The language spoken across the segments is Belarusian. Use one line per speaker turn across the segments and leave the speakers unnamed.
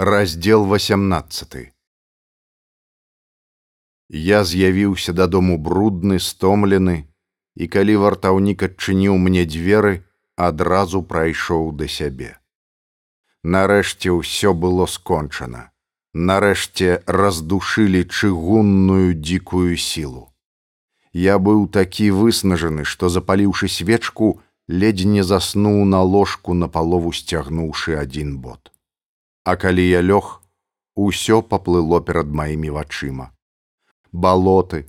раздел 18 я з'явіўся дадому брудны стомлены і калі вартаўнік адчыніў мне дзверы адразу прайшоў да сябе. Нарэшце ўсё было скончана. Нарэшце раздушылі чыгунную дзікую сілу. Я быў такі выснажаны што запаліўшы свечку ледзь не заснуў на ложку на палову сцягнуўшы адзін бот А калі я лёг, усё паплыло перад маімі вачыма. Балоты,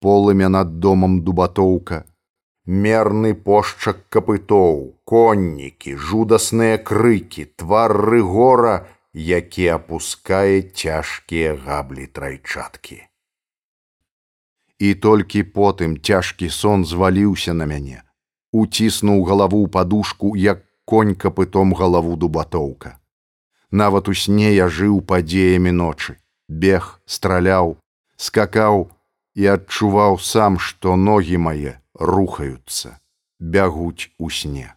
полымя над домам дубатоўка, мерны пошчак капытоў, коннікі, жудасныя крыкі, твар рыгора, які апускае цяжкія габлі трайчаткі. І толькі потым цяжкі сон зваліўся на мяне, уціснуў галаву падушку, як конь капытом галаву дубатоўка. Нават у сне я жыў падзеямі ночы, бег, страляў, скакаў і адчуваў сам, што ногі мае рухаюцца, бягуць у сне.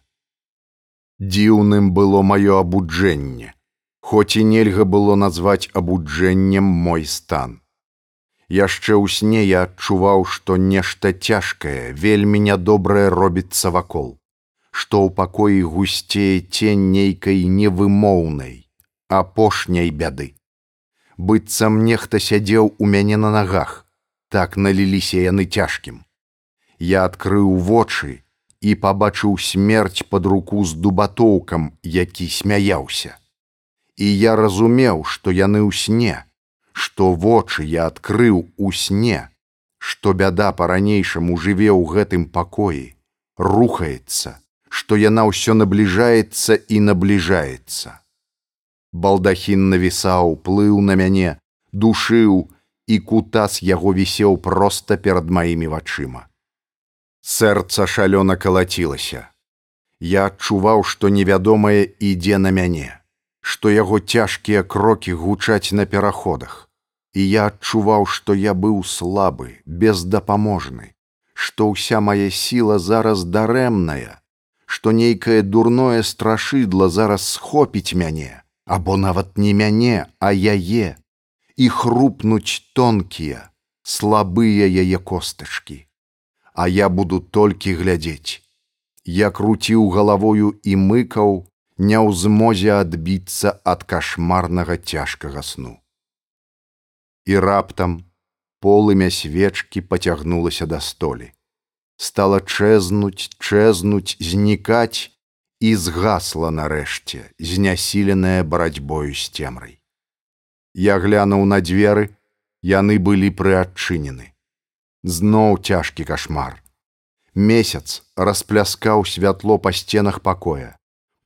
Дзіўным было маё абуджэнне, хоць і нельга было назваць абуджэннем мой стан. Яшчэ ў сне я адчуваў, што нешта цяжкае, вельмі нядобрае робіцца вакол, што ў пакоі гусцее цень нейкай невымоўнай, апошняй бяды. Быццам нехта сядзеў у мяне на нагах, так наліліся яны цяжкім. Я адкрыў вочы і пабачыў смерць пад руку з дубатоўкам, які смяяўся. І я разумеў, што яны ў сне, што вочы я адкрыў у сне, што бяда па-ранейшаму жыве ў гэтым пакоі, рухаецца, што яна ўсё набліжаецца і набліжаецца балдахін навісаў плыў на мяне душыў і кутас яго вісеў проста перад маімі вачыма. Сэрца шалёна калацілася. Я адчуваў што невядомае ідзе на мяне што яго цяжкія крокі гучаць на пераходах. І я адчуваў што я быў слабы бездапаможны што ўся мая сіла зараз дарэмная што нейкае дурное страшыдла зараз схопіць мяне або нават не мяне, а яе, і хрупнуць тонкія, слабыя яе костачкі. А я буду толькі глядзець. Я круціў галавою і мыкаў, не ў змозе адбіцца ад кашмарнага цяжкага сну. І раптам полымя свечкі пацягнулася да столі. Стала чэзнуць, чэзнуць, знікаць і згасла нарэшце знясіленая барацьбою з цемрай. Я глянуў на дзверы, яны былі прыадчынены. Зноў цяжкі кашмар. Месяц распляскаў святло па сценах пакоя,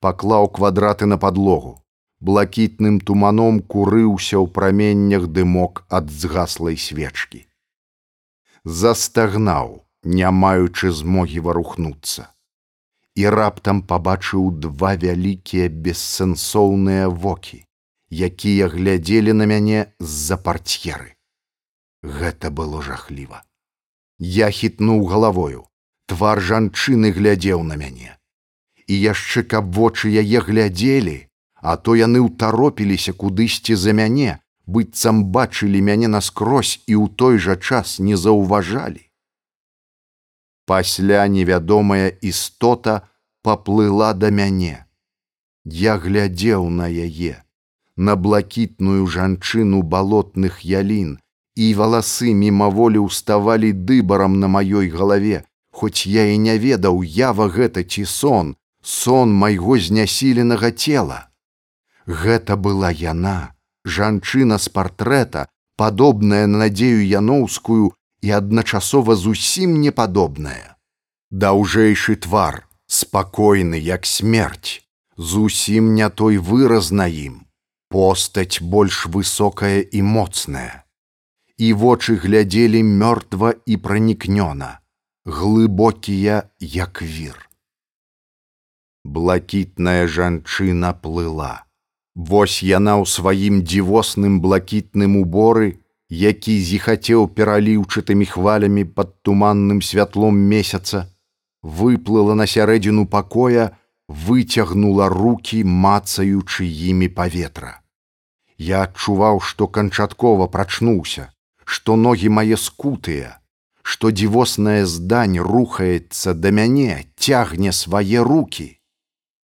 паклаў квадраты на падлогу, блакітным туманом курыўся ў праменнях дымок ад згаслай свечкі. Застагнаў, не маючы змогі варухнуцца і раптам пабачыў два вялікія бессэнсоўныя вокі, якія глядзелі на мяне з-за партьеры. Гэта было жахліва. Я хітнуў галавою, твар жанчыны глядзеў на мяне. І яшчэ каб вочы яе глядзелі, а то яны ўтаропіліся кудысьці за мяне, быццам бачылі мяне наскрозь і ў той жа час не заўважалі пасля невядомая істота паплыла да мяне. Я глядзеў на яе, на блакітную жанчыну балотных ялін, і валасы мімаволі ўставалі дыбарам на маёй галаве, хоць я і не ведаў ява гэта ці сон, сон майго знясіленага цела. Гэта была яна, жанчына з партрэта, падобная на надзею яноўскую, і адначасова зусім непадобная. Даўжэйшы твар, спакойны як смерць, зусім не той выраз на ім, постаць больш высокая і моцная. І вочы глядзелі мёртва і пранікнёна, глыбокія як вір. Блакітная жанчына плыла. Вось яна ў сваім дзівосным блакітным уборы, які зіхацеў пераліўчатымі хвалямі пад туманным святлом месяца, выплыла на сярэдзіну пакоя, выцягнула руки, мацаючы імі паветра. Я адчуваў, што канчаткова прачнуўся, што ногі мае скутыя, што дзівоснае здань рухаецца да мяне, цягне свае руки.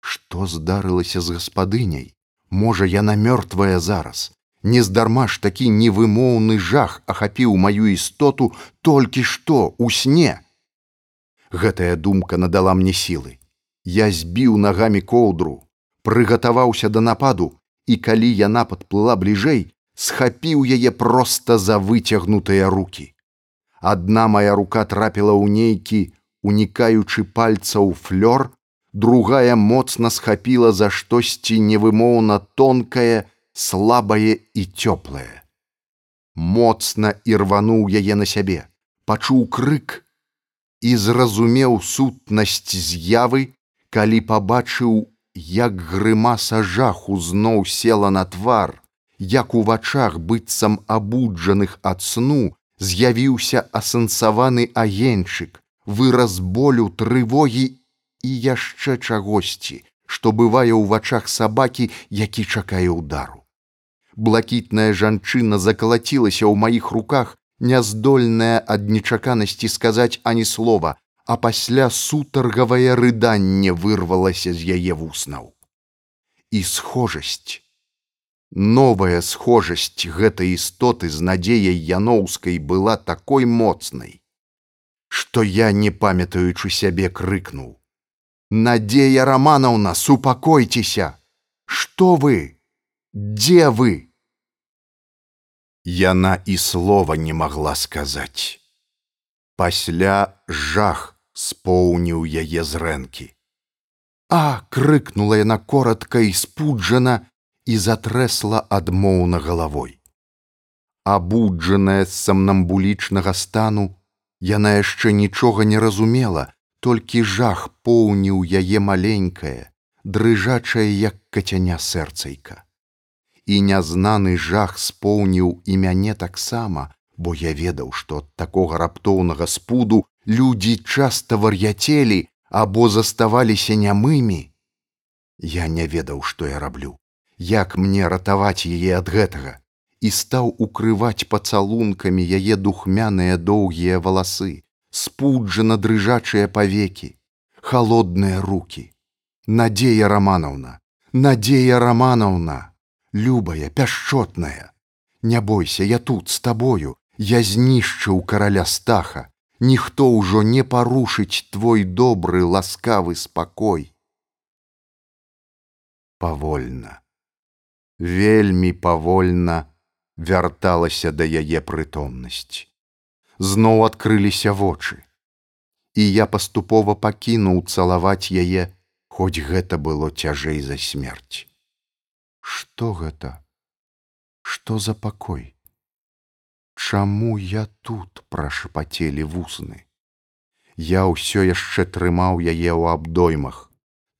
Што здарылася з гаспадыняй? Можа, яна мёртвая зараз. Нездарма ж такі невымоўны жах ахапіў маю істоту толькі што у сне. Гэтая думка надала мне сілы. Я збіў нагамі коўдру, прыгатаваўся да нападу, і калі яна падплыла бліжэй, схапіў яе проста за выцягнутыя руки. Адна моя рука трапіла ў нейкі, унікаючы пальцаў флёр, другая моцна схапіла за штосьці невымоўна тонкае, слабае і цёплае. Моцна ірвануў яе на сябе, пачуў крык і зразумеў сутнасць з'явы, калі пабачыў, як грымаса жаху зноў села на твар, як у вачах быццам абуджаных ад сну, з'явіўся асэнсаваны агеньчык, выраз болю трывогі і яшчэ чагосьці, што бывае ў вачах сабакі, які чакае ўдару. Блакітная жанчына закалацілася ў маіх руках, няздольная ад нечаканасці сказаць ані слова, а пасля сутаргавае рыданне вырвалася з яе вуснаў. І схожасць, Новая схожасць гэтай істоты з надзеяй яноўскай была такой моцнай, што я, не памятаючы сябе крыкнуў: Надзея раманаўна, супакойцеся, Што вы, дзе вы? Яна і слова не магла сказаць. Пасля жах споўніў яе зрэнкі. А крыкнула яна коротка і спуджана, і затрэсла адмоўна галавой. Абуджаная з самнамбулічнага стану, яна яшчэ нічога не разумела, толькі жах поўніў яе маленькае, дрыжачае як кацяня сэрцайка. І нязнаны жах споўніў і мяне таксама, бо я ведаў, што ад такога раптоўнага спуду людзі часта вар'яцелі або заставаліся нямымі. Я не ведаў, што я раблю як мне ратаваць яе ад гэтага і стаў укрываць пацалункамі яе духмяныя доўгія валасы спуджана дрыжачыя павекі холодныя руки надзея романаўна надзея романаўна любая пяшчотная не бойся я тут з табою я знішчыў караля стаха ніхто ўжо не парушыць твой добры ласкавы спакой павольна вельмі павольна вярталася да яе прытомнасць. Зноў адкрыліся вочы. І я паступова пакінуў цалаваць яе, хоць гэта было цяжэй за смерць. Што гэта? Што за пакой? Чаму я тут прашапацелі вусны? Я ўсё яшчэ трымаў яе ў абдоймах,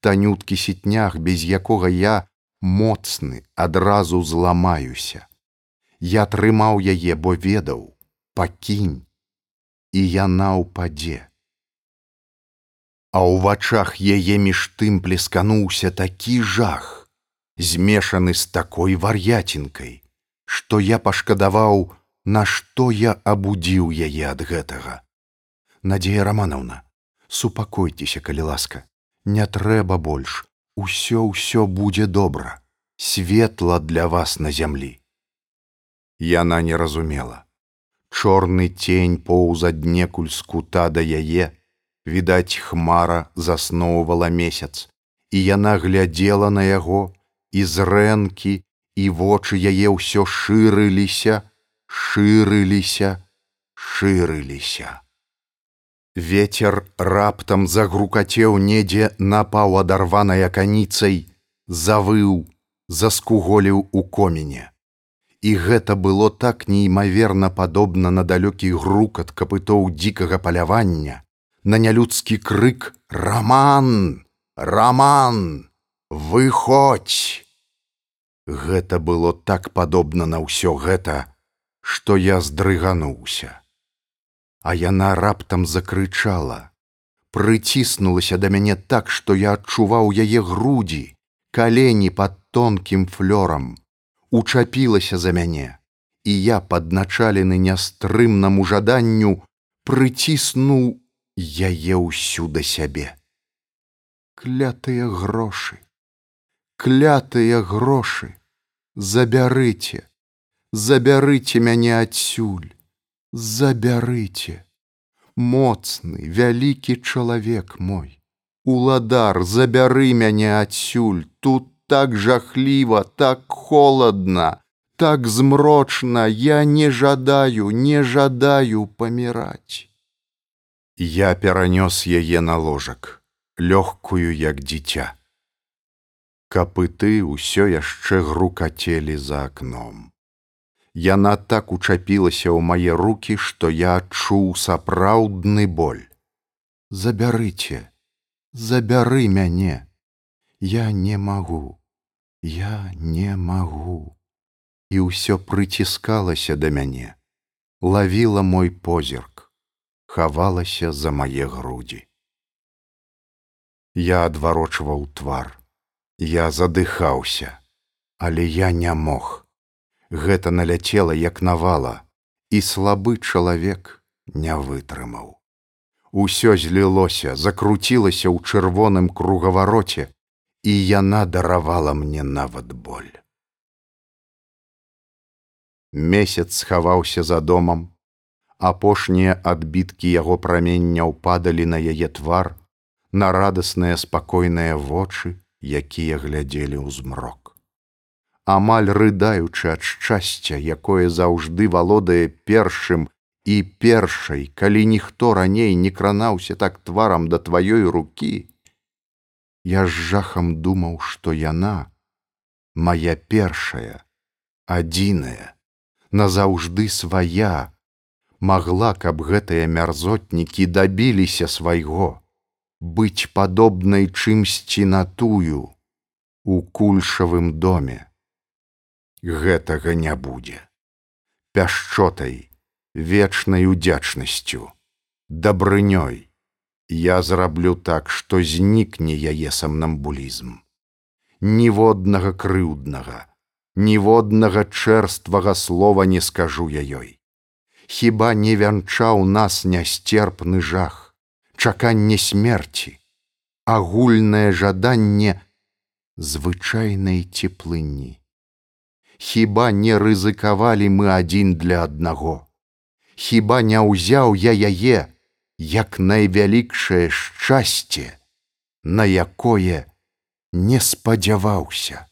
танюткі сітнях, без якога я моцны адразу зламаюся. Я трымаў яе, бо ведаў, пакінь, і яна ўпадзе. А ў вачах яе між тым плескануўся такі жах, змешаны з такой вар'яцінкай, што я пашкадаваў, нашто я абудзіў яе ад гэтага. Надзея раманаўна, супакойцеся, калі ласка, не трэба больш, усё ўсё будзе добра. Светла для вас на зямлі. Яна не разумела. Чорны тень поўз аднекуль з кута да яе. Відаць хмара засноўвала месяц. І яна глядзела на яго і зрэнкі і вочы яе ўсё шырыліся шырыліся шырыліся Вецер раптам загрукацеў недзе напаў адарваная каніцай, завыў, заскуголіў у коміне. І гэта было так неймаверна падобна на далёкі грукат капытоў дзікага палявання, на нялюдскі крык: «Раман! Раман! Выходь! Гэта было так падобна на ўсё гэта, што я здрыгануўся а яна раптам закрычала, прыціснулася да мяне так, што я адчуваў яе грудзі, калені пад тонкім флёрам, учапілася за мяне, і я падначалены нястрымнаму жаданню прыціснуў яе ўсю да сябе. Клятыя грошы, клятыя грошы, забярыце, забярыце мяне адсюль, забярыце, моцны, вялікі чалавек мой. Уладар, забяры мяне адсюль, тут так жахліва, так холодна, так змрочна, я не жадаю, не жадаю паміраць. Я перанёс яе на ложак, лёгкую як дзіця. Капыты ўсё яшчэ грукацелі за акном. Яна так учапілася ў мае руки, што я адчуў сапраўдны боль. Забярыце, забяры мяне я не магу я не магу і ўсё прыціскалася да мяне лавіла мой позірк хавалася за мае грудзі я адварочваў твар я задыхаўся але я не мог гэта наляцела як навала і слабы чалавек не вытрымаў Усё злілося, закруцілася ў чырвоным кругавароце, і яна даравала мне нават боль. Месяц схаваўся за домам, апошнія адбіткі яго прамення ўпадалі на яе твар, на радасныя спакойныя вочы, якія глядзелі ў змрок. Амаль рыдаючы ад шчасця, якое заўжды валодае першым і першай, калі ніхто раней не кранаўся так тварам да тваёй рукі, я з жахам думаў, што яна, моя першая, адзіная, назаўжды свая, магла, каб гэтыя мярзотнікі дабіліся свайго, быць падобнай чымсьці на тую у кульшавым доме. Гэтага не будзе. Пяшчотай вечнай удзячнасцю, дабрынёй. Я зраблю так, што знікне яе самнамбулізм. Ніводнага крыўднага, ніводнага чэрствага слова не скажу я ёй. Хіба не вянчаў нас нясцерпны жах, чаканне смерці, агульнае жаданне звычайнай цеплыні. Хіба не рызыкавалі мы адзін для аднаго хіба не ўзяў я яе як найвялікшае шчасце, на якое не спадзяваўся.